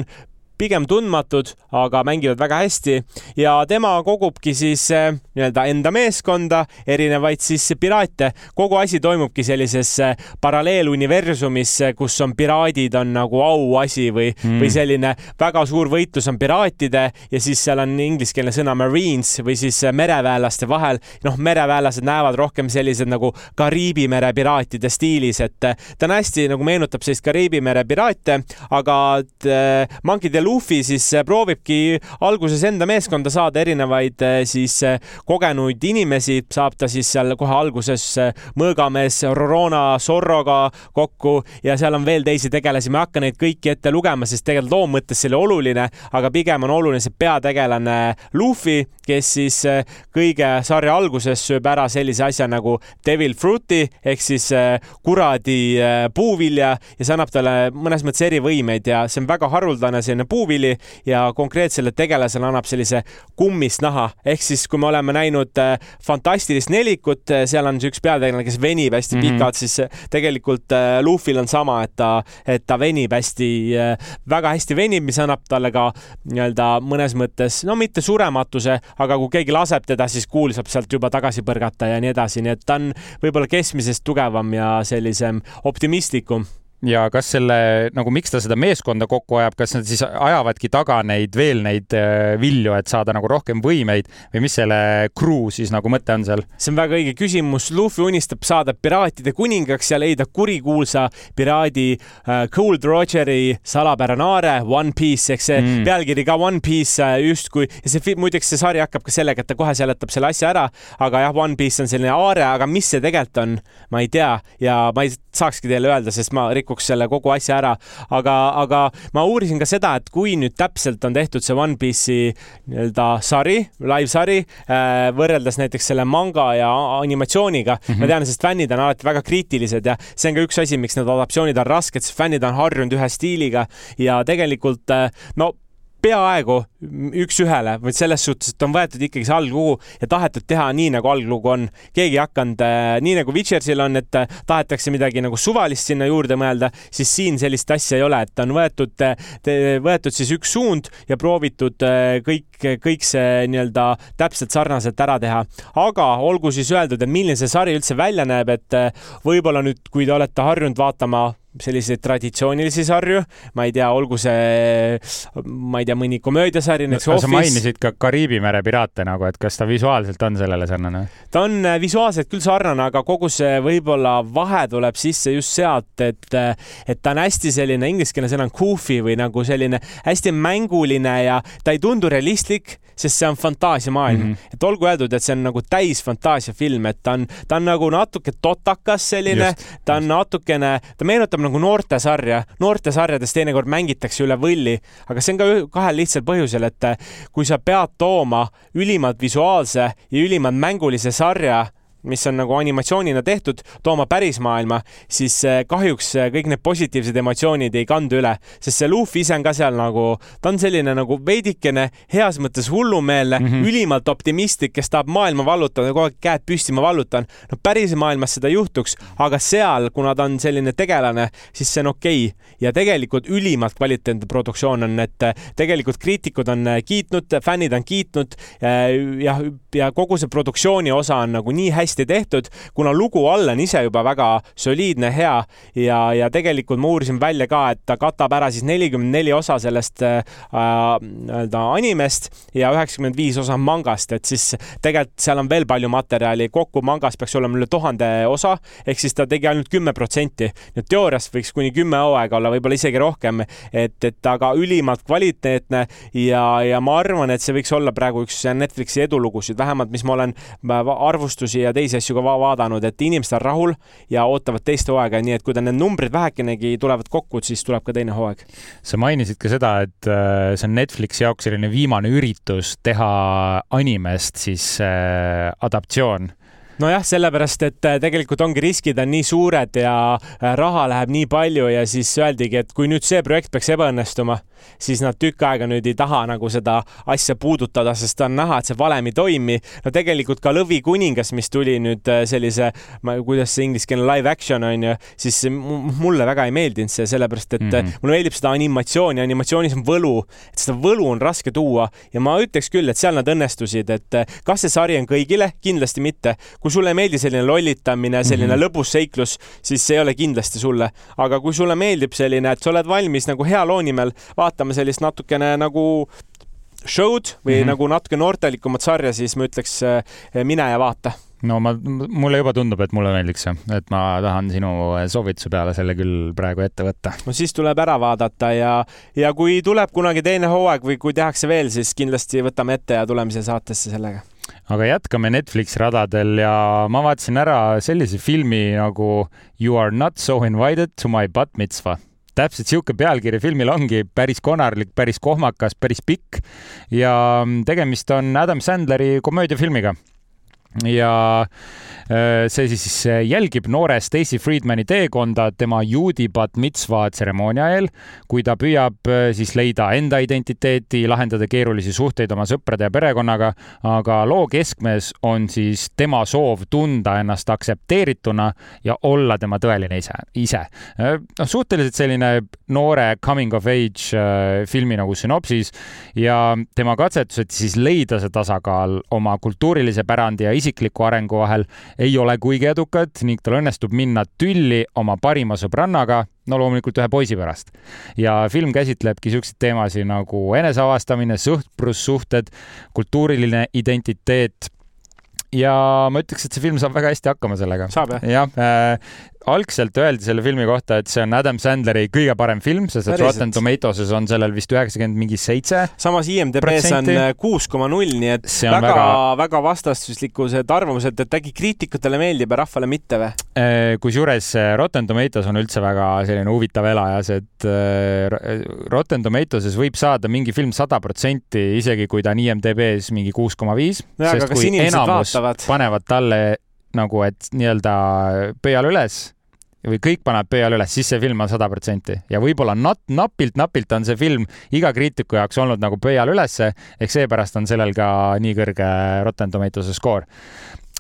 pigem tundmatud, aga mängivad väga hästi ja tema kogubki siis eh, nii-öelda enda meeskonda, erinevaid siis piraate. kogu asi toimubki sellises eh, paralleeluniversumis, eh, kus on piraadid on nagu auasi või mm., või selline väga suur võitlus on piraatide ja siis seal on ingliskeelne sõna marines või siis mereväelaste vahel. noh, mereväelased näevad rohkem sellised nagu Kariibi mere piraatide stiilis, et ta on hästi nagu meenutab sellist Kariibi mere piraate, aga Monkey D. Luffy siis äh, proovibki alguses enda meeskonda saada erinevaid äh, siis äh, kogenuid inimesi, saab ta siis seal kohe alguses mõõgamees Rorona Zorroga kokku ja seal on veel teisi tegelasi, ma ei hakka neid kõiki ette lugema, sest tegelikult loo mõttes see oli oluline, aga pigem on oluline see peategelane Luffy, kes siis kõige sarja alguses sööb ära sellise asja nagu Devil Fruity ehk siis kuradi puuvilja ja see annab talle mõnes mõttes erivõimeid ja see on väga haruldane selline puu puuvili ja konkreetsele tegelasele annab sellise kummist naha. ehk siis, kui me oleme näinud äh, fantastilist nelikut, äh, seal on üks peategelane, kes venib hästi mm -hmm. pikalt, siis äh, tegelikult Luffy'l on sama, et ta, et ta venib hästi, väga hästi venib, mis annab talle ka nii-öelda mõnes mõttes, no mitte surematuse, aga kui keegi laseb teda, siis kuul saab sealt juba tagasi põrgata ja nii edasi, nii et ta on võib-olla keskmisest tugevam ja sellisem optimistlikum ja kas selle nagu, miks ta seda meeskonda kokku ajab, kas nad siis ajavadki taga neid veel neid äh, vilju, et saada nagu rohkem võimeid või mis selle crew siis nagu mõte on seal? see on väga õige küsimus. Luffy unistab saada piraatide kuningaks ja leida kurikuulsa piraadi uh, Cold Rogeri salapärane aare One Piece ehk see mm. pealkiri ka One Piece uh, justkui ja see muideks see sari hakkab ka sellega, et ta kohe seletab selle asja ära, aga jah, One Piece on selline aare, aga mis see tegelikult on, ma ei tea ja ma ei saakski teile öelda, sest ma rikun rikuks selle kogu asja ära. aga, aga ma uurisin ka seda, et kui nüüd täpselt on tehtud see One Piece'i nii-öelda sari, live-sari, äh, võrreldes näiteks selle manga ja animatsiooniga mm. -hmm. ma tean, sest fännid on alati väga kriitilised ja see on ka üks asi, miks need adaptatsioonid on rasked, sest fännid on harjunud ühe stiiliga ja tegelikult äh, no peaaegu üks-ühele, vaid selles suhtes, et on võetud ikkagi see alglugu ja tahetud teha nii, nagu alglugu on. keegi ei hakanud äh, nii nagu Witchersil on, et äh, tahetakse midagi nagu suvalist sinna juurde mõelda, siis siin sellist asja ei ole, et on võetud, äh, võetud siis üks suund ja proovitud kõik, kõik see nii-öelda täpselt sarnaselt ära teha. aga olgu siis öeldud, et milline see sari üldse välja näeb, et võib-olla nüüd, kui te olete harjunud vaatama selliseid traditsioonilisi sarju, ma ei tea, olgu see, ma ei tea, mõni komöödiasari no,. sa mainisid ka Kariibi mere piraate nagu, et kas ta visuaalselt on sellele sarnane? ta on äh, visuaalselt küll sarnane, aga kogu see võib-olla vahe tuleb sisse just sealt, et, äh, et ta on hästi selline, ingliskeelne sõna on goofy või nagu selline hästi mänguline ja ta ei tundu realistlik sest see on fantaasiamaailm mm. -hmm. et olgu öeldud, et see on nagu täis fantaasiafilm, et ta on, ta on nagu natuke totakas selline, ta on natukene, ta meenutab nagu noortesarja. noortesarjades teinekord mängitakse üle võlli, aga see on ka kahel lihtsal põhjusel, et kui sa pead tooma ülimalt visuaalse ja ülimalt mängulise sarja mis on nagu animatsioonina tehtud, tooma pärismaailma, siis kahjuks kõik need positiivsed emotsioonid ei kandu üle, sest see Luffy ise on ka seal nagu, ta on selline nagu veidikene heas mõttes hullumeelne mm, -hmm. ülimalt optimistlik, kes tahab maailma vallutada, kogu aeg käed püsti, ma vallutan. no päris maailmas seda juhtuks, aga seal, kuna ta on selline tegelane, siis see on okei okay. ja tegelikult ülimalt kvaliteetne produktsioon on, et tegelikult kriitikud on kiitnud, fännid on kiitnud ja, ja kogu see produktsiooni osa on nagu nii hästi hästi tehtud, kuna lugu all on ise juba väga soliidne, hea ja, ja tegelikult ma uurisin välja ka, et ta katab ära siis nelikümmend neli osa sellest äh, nii-öelda äh, animest ja üheksakümmend viis osa mangast, et siis tegelikult seal on veel palju materjali, kokku mangas peaks olema üle tuhande osa, ehk siis ta tegi ainult kümme protsenti. nüüd teoorias võiks kuni kümme hooaega olla, võib-olla isegi rohkem, et, et aga ülimalt kvaliteetne ja, ja ma arvan, et see võiks olla praegu üks Netflixi edulugusid, vähemalt mis ma olen arvustusi ja teisi asju ka vaadanud, et inimesed on rahul ja ootavad teist hooaega, nii et kui ta need numbrid vähekenegi tulevad kokku, siis tuleb ka teine hooaeg. sa mainisid ka seda, et äh, see on Netflixi jaoks selline viimane üritus teha animest siis äh, adaptatsioon nojah, sellepärast, et äh, tegelikult ongi riskid on nii suured ja äh, raha läheb nii palju ja siis öeldigi, et kui nüüd see projekt peaks ebaõnnestuma, siis nad tükk aega nüüd ei taha nagu seda asja puudutada, sest on näha, et see valem ei toimi. no tegelikult ka Lõvi kuningas, mis tuli nüüd äh, sellise, kuidas see ingliskeelne live action on ju, siis mulle väga ei meeldinud see, sellepärast et mm -hmm. mulle meeldib seda animatsiooni, animatsioonis on võlu, et seda võlu on raske tuua ja ma ütleks küll, et seal nad õnnestusid, et kas see sari on kõigile, kindlasti mitte. kui kui sulle ei meeldi selline lollitamine, selline mm -hmm. lõbus seiklus, siis see ei ole kindlasti sulle. aga kui sulle meeldib selline, et sa oled valmis nagu hea loo nimel vaatama sellist natukene nagu show'd või mm -hmm. nagu natuke noortelikumat sarja, siis ma ütleks eh, mine ja vaata no ma, mulle juba tundub, et mulle meeldiks see, et ma tahan sinu soovituse peale selle küll praegu ette võtta. no siis tuleb ära vaadata ja, ja kui tuleb kunagi teine hooaeg või kui tehakse veel, siis kindlasti võtame ette ja tuleme siia saatesse sellega aga jätkame Netflixi radadel ja ma vaatasin ära sellise filmi nagu You are not so invited to my bat mitzvah täpselt sihuke pealkiri filmil ongi päris konarlik, päris kohmakas, päris pikk ja tegemist on Adam Sandleri komöödiafilmiga. Ja Äh, see siis äh, jälgib noore Stacy Friedmani teekonda tema juudi bat mitzva tseremoonia eel, kui ta püüab äh, siis leida enda identiteeti, lahendada keerulisi suhteid oma sõprade ja perekonnaga, aga loo keskmes on siis tema soov tunda ennast aktsepteerituna ja olla tema tõeline ise, ise. noh, suhteliselt selline noore coming of age filmi nagu sünopsis ja tema katsetused siis leida see tasakaal oma kultuurilise pärandi ja isikliku arengu vahel ei ole kuigi edukad ning tal õnnestub minna tülli oma parima sõbrannaga, no loomulikult ühe poisi pärast. ja film käsitlebki siukseid teemasid nagu eneseavastamine, sõprussuhted, kultuuriline identiteet ja ma ütleks, et see film saab väga hästi hakkama sellega. jah? jah äh,, algselt öeldi selle filmi kohta, et see on Adam Sandleri kõige parem film, sest et Rotten Tomatoes'es on sellel vist üheksakümmend mingi seitse. samas IMDB-s on äh, kuus koma null, nii et väga, väga, väga vastastuslikud arvamused, et äkki kriitikutele meeldib ja rahvale mitte või? Äh, kusjuures äh, Rotten Tomatoes on üldse väga selline huvitav elajas, et Rotten Tomatoes'es võib saada mingi film sada protsenti, isegi kui ta on IMDB-s mingi kuus koma viis. sest kui enamus vaatavad? panevad talle nagu, et nii-öelda pöial üles või kõik paneb pöial üles, siis see film on sada protsenti ja võib-olla nat-, napilt-napilt on see film iga kriitiku jaoks olnud nagu pöial ülesse, ehk seepärast on sellel ka nii kõrge Rotten Tomatoes'e skoor.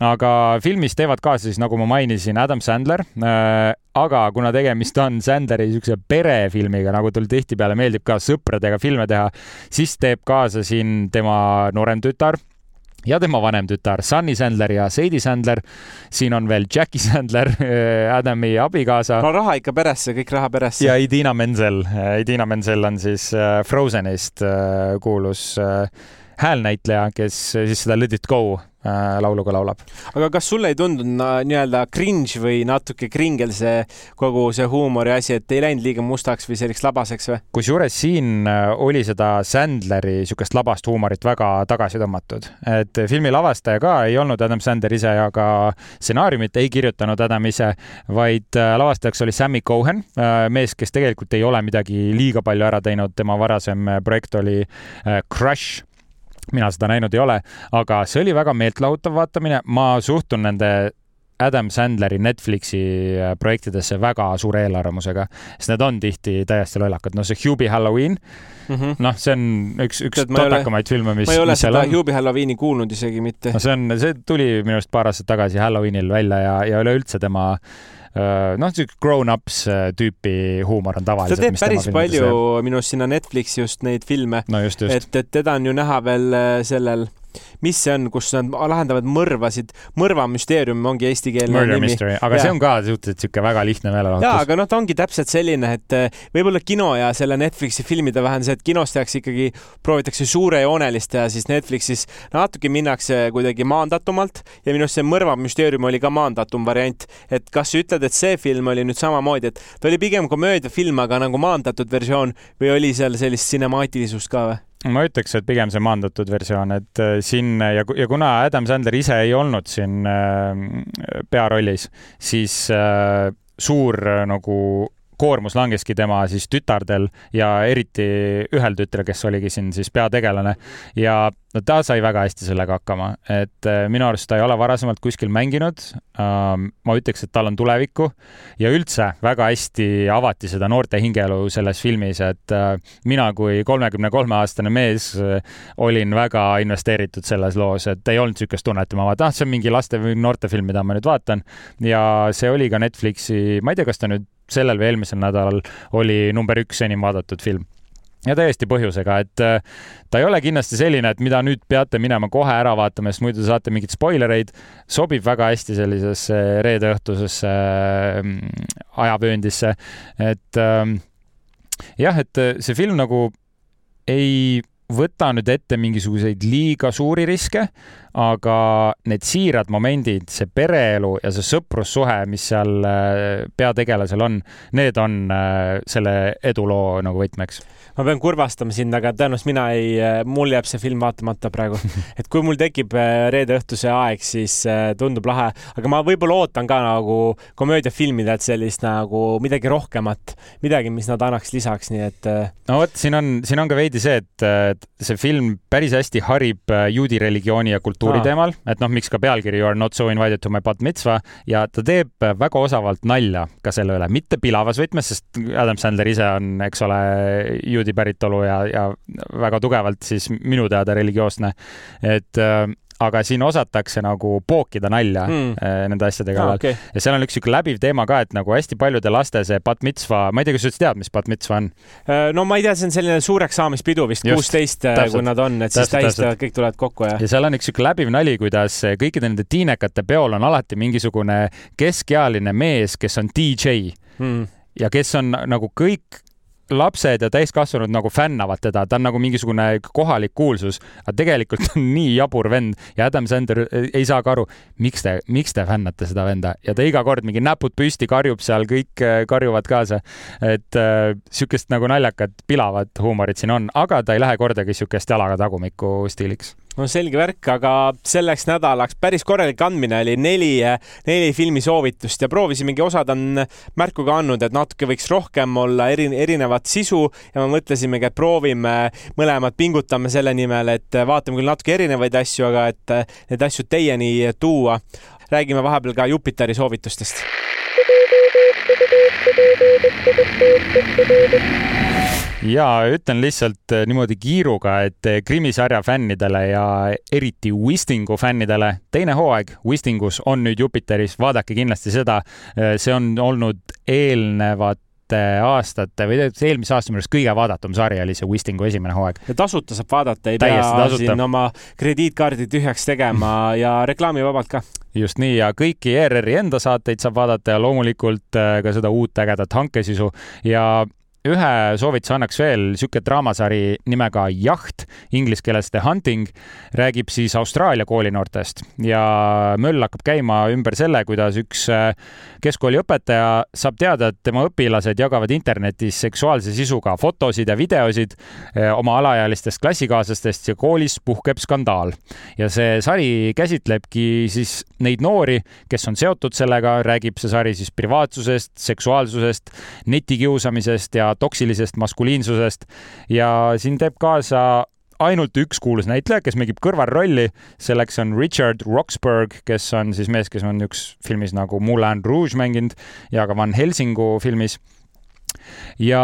aga filmis teevad kaasa siis, nagu ma mainisin, Adam Sandler äh,, aga kuna tegemist on Sandleri niisuguse perefilmiga, nagu tal tihtipeale meeldib ka sõpradega filme teha, siis teeb kaasa siin tema noorem tütar ja tema vanem tütar Sunny Sandler ja Sadie Sandler. siin on veel Jackie Sandler, äh, Adami abikaasa. no raha ikka peresse, kõik raha peresse. ja Idina Menzel. Äh, Idina Menzel on siis äh, Frozenist kuulus häälnäitleja, kes siis seda Let it go laulu ka laulab. aga kas sulle ei tundunud nii-öelda cringe või natuke kringel see kogu see huumori asi, et ei läinud liiga mustaks või selliseks labaseks või? kusjuures siin äh, oli seda Sandleri niisugust labast huumorit väga tagasi tõmmatud, et filmi lavastaja ka ei olnud Adam Sandler ise ja ka stsenaariumit ei kirjutanud Adam ise, vaid äh, lavastajaks oli Sammy Cohen, mees, kes tegelikult ei ole midagi liiga palju ära teinud, tema varasem projekt oli Crush mina seda näinud ei ole, aga see oli väga meeltlahutav vaatamine, ma suhtun nende Adam Sandleri Netflixi äh, projektidesse väga suure eelarvamusega, sest need on tihti täiesti lollakad. no see Hubie Halloween mm -hmm., noh, see on üks, üks totakamaid filme, mis. ma ei ole seda Hubie Halloweeni kuulnud isegi mitte. no see on, see tuli minu arust paar aastat tagasi Halloweenil välja ja, ja üleüldse tema äh, noh, siuke grown-ups äh, tüüpi huumor on tavaliselt. ta teeb päris palju minu arust sinna Netflixi just neid filme no,. et, et teda on ju näha veel sellel mis see on, kus nad lahendavad mõrvasid, mõrvamüsteerium ongi eestikeelne Murder nimi. Mystery, aga ja. see on ka suhteliselt sihuke väga lihtne meelelahutus. jaa, aga noh, ta ongi täpselt selline, et eh, võib-olla kino ja selle Netflixi filmide vahe on see, et kinos tehakse ikkagi, proovitakse suurejoonelist teha, siis Netflixis natuke minnakse kuidagi maandatumalt ja minu arust see mõrvamüsteerium oli ka maandatum variant. et kas sa ütled, et see film oli nüüd samamoodi, et ta oli pigem komöödiafilm, aga nagu maandatud versioon või oli seal sellist sinemaatilisust ka või? Ma ütleks, et pigem see maandatud versioon, et äh, siin ja, ja kuna Adam Sandler ise ei olnud siin äh, pearollis, siis äh, suur nagu koormus langeski tema siis tütardel ja eriti ühel tütrel, kes oligi siin siis peategelane. Ja no ta sai väga hästi sellega hakkama, et äh, minu arust ta ei ole varasemalt kuskil mänginud. Ähm, ma ütleks, et tal on tulevikku. Ja üldse väga hästi avati seda noorte hingeelu selles filmis, et äh, mina kui kolmekümne kolme aastane mees äh, olin väga investeeritud selles loos, et ei olnud niisugust tunnet, et ma vaatan, ah, see on mingi laste või noortefilm, mida ma nüüd vaatan. Ja see oli ka Netflixi, ma ei tea, kas ta nüüd sellel või eelmisel nädalal oli number üks enim vaadatud film ja täiesti põhjusega, et äh, ta ei ole kindlasti selline, et mida nüüd peate minema kohe ära vaatama, sest muidu saate mingeid spoilereid. sobib väga hästi sellisesse reedeõhtusesse äh, ajavööndisse, et ähm, jah, et see film nagu ei võta nüüd ette mingisuguseid liiga suuri riske, aga need siirad momendid, see pereelu ja see sõprussuhe, mis seal äh, peategelasel on, need on äh, selle eduloo nagu võtmeks ma pean kurvastama sind, aga tõenäoliselt mina ei, äh, mul jääb see film vaatamata praegu. et kui mul tekib reede õhtuse aeg, siis tundub lahe, aga ma võib-olla ootan ka nagu komöödiafilmidelt sellist nagu midagi rohkemat, midagi, mis nad annaks lisaks, nii et. no vot, siin on, siin on ka veidi see, et see film päris hästi harib juudi religiooni ja kultuuri Aa. teemal, et noh, miks ka pealkiri You are not so invited to my bat mitzvah ja ta teeb väga osavalt nalja ka selle üle, mitte pilavas võtmes, sest Adam Sandler ise on, eks ole, juudi päritolu ja, ja väga tugevalt siis minu teada religioosne. et äh, aga siin osatakse nagu pookida nalja mm. nende asjade kallal ah,. Okay. ja seal on üks sihuke läbiv teema ka, et nagu hästi paljude laste see bat mitzva, ma ei tea, kas sa üldse tead, mis bat mitzva on? Äh, no ma ei tea, see on selline suureks saamispidu vist, kuusteist, äh, kui nad on, et siis tähistavad, kõik tulevad kokku ja. ja seal on üks sihuke läbiv nali, kuidas kõikide nende tiinekate peol on alati mingisugune keskealine mees, kes on DJ mm ja kes on nagu kõik lapsed ja täiskasvanud nagu fännavad teda, ta on nagu mingisugune kohalik kuulsus, aga tegelikult on nii jabur vend ja Adam Sandler ei saa ka aru, miks te, miks te fännate seda venda ja ta iga kord mingi näpud püsti karjub seal, kõik äh, karjuvad kaasa. et äh, sihukest nagu naljakat pilavat huumorit siin on, aga ta ei lähe kordagi sihukest jalaga tagumikku stiiliks no selge värk, aga selleks nädalaks päris korralik andmine oli neli, neli filmisoovitust ja proovisimegi, osad on märku ka andnud, et natuke võiks rohkem olla eri, erinevat sisu ja me mõtlesimegi, et proovime mõlemad, pingutame selle nimel, et vaatame küll natuke erinevaid asju, aga et need asju teieni tuua. räägime vahepeal ka Jupiteri soovitustest ja ütlen lihtsalt äh, niimoodi kiiruga, et äh, krimisarja fännidele ja eriti Wistingu fännidele teine hooaeg Wistingus on nüüd Jupiteris, vaadake kindlasti seda. Äh, see on olnud eelnevat aastate või eelmise aasta minu arust kõige vaadatum sari oli see Wistingu esimene hooaeg. ja tasuta saab vaadata, ei pea siin oma krediitkaardi tühjaks tegema ja reklaamivabalt ka just nii ja kõiki ERR-i enda saateid saab vaadata ja loomulikult ka seda uut ägedat hankesisu ja ühe soovituse annaks veel, niisugune draamasari nimega Jaht, inglise keeles The Hunting, räägib siis Austraalia koolinoortest ja möll hakkab käima ümber selle, kuidas üks äh, keskkooliõpetaja saab teada, et tema õpilased jagavad internetis seksuaalse sisuga fotosid ja videosid äh, oma alaealistest klassikaaslastest ja koolis puhkeb skandaal. ja see sari käsitlebki siis neid noori, kes on seotud sellega, räägib see sari siis privaatsusest, seksuaalsusest, netikiusamisest ja toksilisest maskuliinsusest ja siin teeb kaasa ainult üks kuulus näitleja, kes mängib kõrvalrolli, selleks on Richard Roxburgh, kes on siis mees, kes on üks filmis nagu Moulin Rouge mänginud ja ka Van Helsingu filmis. ja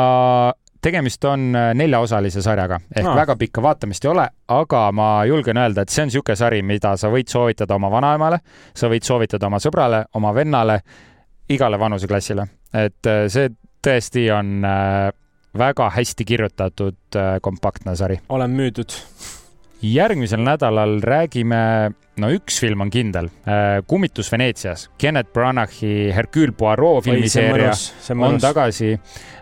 tegemist on neljaosalise sarjaga ehk no. väga pikka vaatamist ei ole, aga ma julgen öelda, et see on niisugune sari, mida sa võid soovitada oma vanaemale, sa võid soovitada oma sõbrale, oma vennale, igale vanuseklassile, et see tõesti on väga hästi kirjutatud äh, kompaktne sari. olen müüdud. järgmisel nädalal räägime no üks film on kindel, äh, Kummitus Veneetsias, Kenneth Branagh'i Hercule Poirot filmiseeria on tagasi.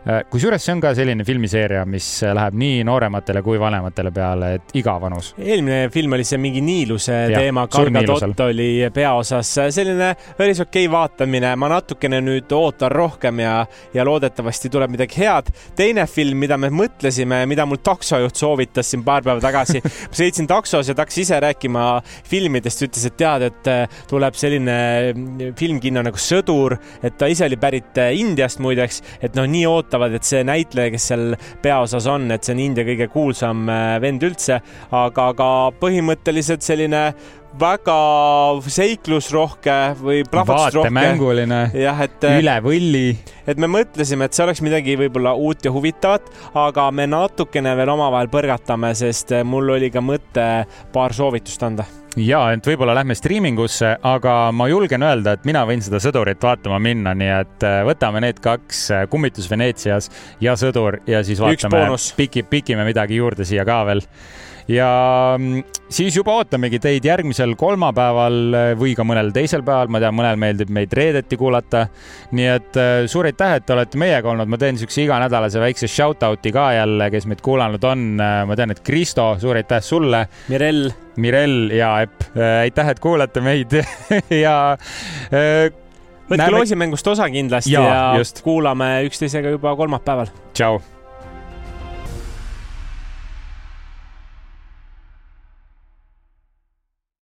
Äh, kusjuures see on ka selline filmiseeria, mis läheb nii noorematele kui vanematele peale, et iga vanus. eelmine film oli see mingi Niiluse ja, teema, Karga Tott oli peaosas, selline päris okei okay vaatamine, ma natukene nüüd ootan rohkem ja, ja loodetavasti tuleb midagi head. teine film, mida me mõtlesime, mida mul taksojuht soovitas siin paar päeva tagasi. Ma sõitsin taksos ja ta hakkas ise rääkima filmidest filmidest, ütles, et tead, et äh, tuleb selline mm, filmkinno nagu Sõdur, et ta ise oli pärit äh, Indiast muideks, et noh, nii ootavad, et see näitleja, kes seal peaosas on, et see on India kõige kuulsam äh, vend üldse, aga, aga põhimõtteliselt selline väga seiklusrohke või plahvatusrohke. jah, et. üle võlli. et me mõtlesime, et see oleks midagi võib-olla uut ja huvitavat, aga me natukene veel omavahel põrgatame, sest mul oli ka mõte paar soovitust anda ja, et võib-olla lähme striimingusse, aga ma julgen öelda, et mina võin seda Sõdurit vaatama minna, nii et äh, võtame need kaks, äh, Kummitus Veneetsias ja Sõdur ja siis vaatame, piki, pikime midagi juurde siia ka veel ja mm, siis juba ootamegi teid järgmisel kolmapäeval äh, või ka mõnel teisel päeval, ma tean, mõnel meeldib meid reedeti kuulata. nii et suur aitäh, et olete meiega olnud, ma teen siukse iganädalase väikse shout out'i ka jälle, kes meid kuulanud on. ma tean, et Kristo, suur aitäh sulle. Mirel Mirel ja Epp, äh, aitäh, et kuulate meid ja äh, võtke loosimängust osa kindlasti ja, ja just. kuulame üksteisega juba kolmapäeval. tšau